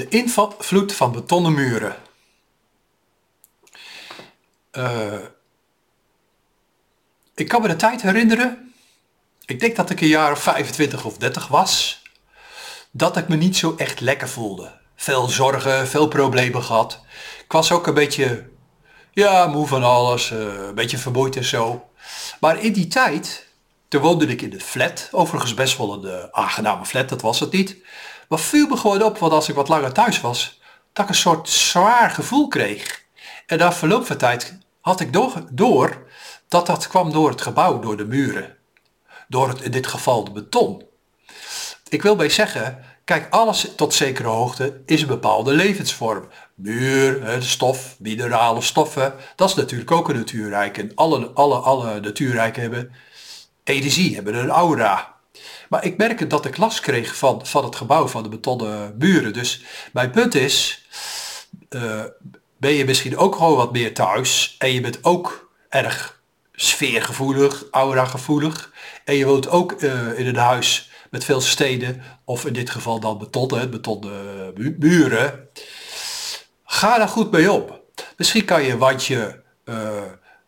De invloed van betonnen muren. Uh, ik kan me de tijd herinneren, ik denk dat ik een jaar of 25 of 30 was, dat ik me niet zo echt lekker voelde. Veel zorgen, veel problemen gehad. Ik was ook een beetje, ja, moe van alles, uh, een beetje vermoeid en zo. Maar in die tijd, toen woonde ik in de flat, overigens best wel een uh, aangename flat, dat was het niet. Maar viel me gewoon op, want als ik wat langer thuis was, dat ik een soort zwaar gevoel kreeg. En na verloop van tijd had ik door, door dat dat kwam door het gebouw, door de muren. Door het, in dit geval de beton. Ik wil bij zeggen, kijk, alles tot zekere hoogte is een bepaalde levensvorm. Muur, stof, minerale stoffen, dat is natuurlijk ook een natuurrijk. En alle, alle, alle natuurrijken hebben energie, hebben een aura. Maar ik merkte dat ik last kreeg van, van het gebouw, van de betonnen muren. Dus mijn punt is, uh, ben je misschien ook gewoon wat meer thuis en je bent ook erg sfeergevoelig, aura-gevoelig. En je woont ook uh, in een huis met veel steden, of in dit geval dan betonnen, betonnen muren. Ga daar goed mee om. Misschien kan je een wandje uh,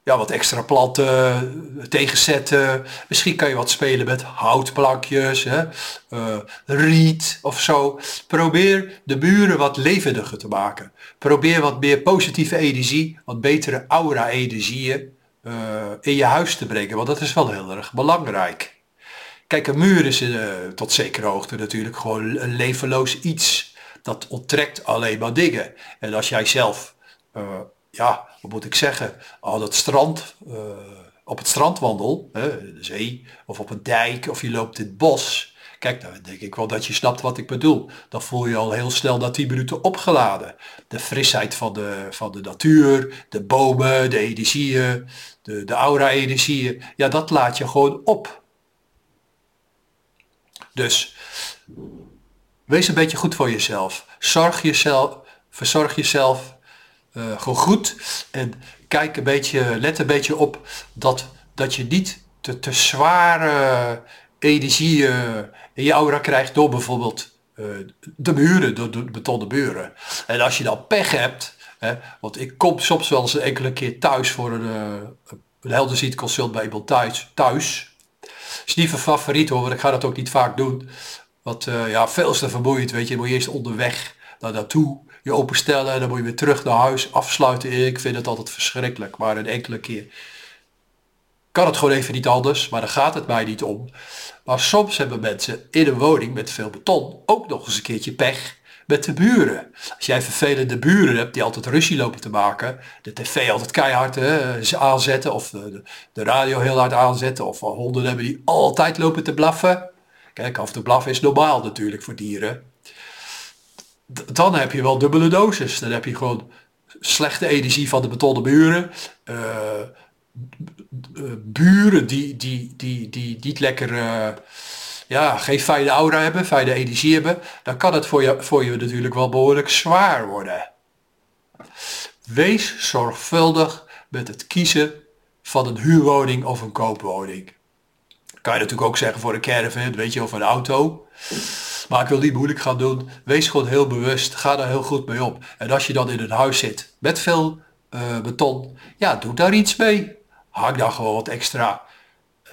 ja, wat extra planten tegenzetten. Misschien kan je wat spelen met houtplankjes, hè? Uh, riet of zo. Probeer de muren wat levendiger te maken. Probeer wat meer positieve energie, wat betere aura-energieën uh, in je huis te brengen. Want dat is wel heel erg belangrijk. Kijk, een muur is uh, tot zekere hoogte natuurlijk gewoon levenloos iets. Dat onttrekt alleen maar dingen. En als jij zelf ja, wat moet ik zeggen, al dat strand, uh, op het strand wandel, de zee, of op een dijk, of je loopt in het bos. Kijk, dan denk ik wel dat je snapt wat ik bedoel. Dan voel je al heel snel na 10 minuten opgeladen. De frisheid van de, van de natuur, de bomen, de energieën, de, de aura-energieën. Ja, dat laat je gewoon op. Dus, wees een beetje goed voor jezelf. Zorg jezelf, verzorg jezelf uh, gewoon goed. En kijk een beetje, let een beetje op dat, dat je niet te, te zware energie uh, in je aura krijgt door bijvoorbeeld uh, de muren, door de betonnen muren. En als je dan pech hebt, hè, want ik kom soms wel eens een enkele keer thuis voor een, een helderziet consult bij iemand thuis. thuis. Is niet mijn favoriet hoor, want ik ga dat ook niet vaak doen. Want ja, veel te vermoeiend, weet je. moet je eerst onderweg naar naartoe je openstellen, dan moet je weer terug naar huis, afsluiten. Ik vind het altijd verschrikkelijk, maar een enkele keer kan het gewoon even niet anders, maar daar gaat het mij niet om. Maar soms hebben mensen in een woning met veel beton ook nog eens een keertje pech met de buren. Als jij vervelende buren hebt die altijd ruzie lopen te maken, de tv altijd keihard hè, aanzetten of de, de, radio heel hard aanzetten of honden hebben die altijd lopen te blaffen. Kijk, af te blaffen is normaal natuurlijk voor dieren dan heb je wel dubbele dosis. Dan heb je gewoon slechte energie van de betonnen muren. Uh, buren die, die, die, die niet lekker, uh, ja, geen fijne aura hebben, fijne energie hebben. Dan kan het voor je, voor je natuurlijk wel behoorlijk zwaar worden. Wees zorgvuldig met het kiezen van een huurwoning of een koopwoning. Kan je natuurlijk ook zeggen voor een caravan, weet je, of een auto. Maar ik wil niet moeilijk gaan doen. Wees gewoon heel bewust. Ga daar heel goed mee om. En als je dan in een huis zit met veel uh, beton, ja, doe daar iets mee. Hang daar gewoon wat extra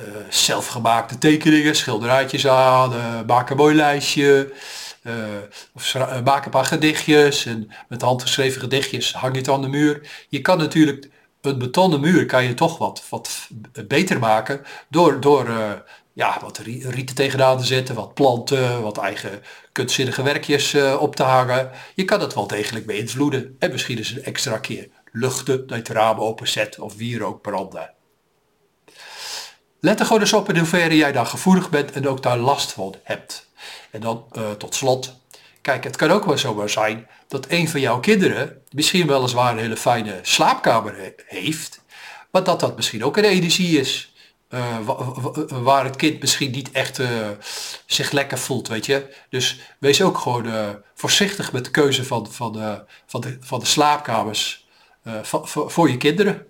uh, zelfgemaakte tekeningen, schilderijtjes aan. Uh, maak een mooi lijstje. of maak een paar gedichtjes. En met handgeschreven gedichtjes hang je het aan de muur. Je kan natuurlijk een betonnen muur kan je toch wat, wat beter maken door, door ja, wat rieten tegenaan te zetten, wat planten, wat eigen kunstzinnige werkjes uh, op te hangen. Je kan het wel degelijk beïnvloeden. En misschien eens een extra keer luchten dat je het raam openzet of wierook branden. Let er gewoon eens op in hoeverre jij daar gevoelig bent en ook daar last van hebt. En dan uh, tot slot, kijk, het kan ook wel zomaar zijn dat een van jouw kinderen misschien weliswaar een hele fijne slaapkamer heeft, maar dat dat misschien ook een energie is. Uh, waar het kind misschien niet echt uh, zich lekker voelt, weet je. Dus wees ook gewoon uh, voorzichtig met de keuze van, van, van, de, van de slaapkamers voor je kinderen.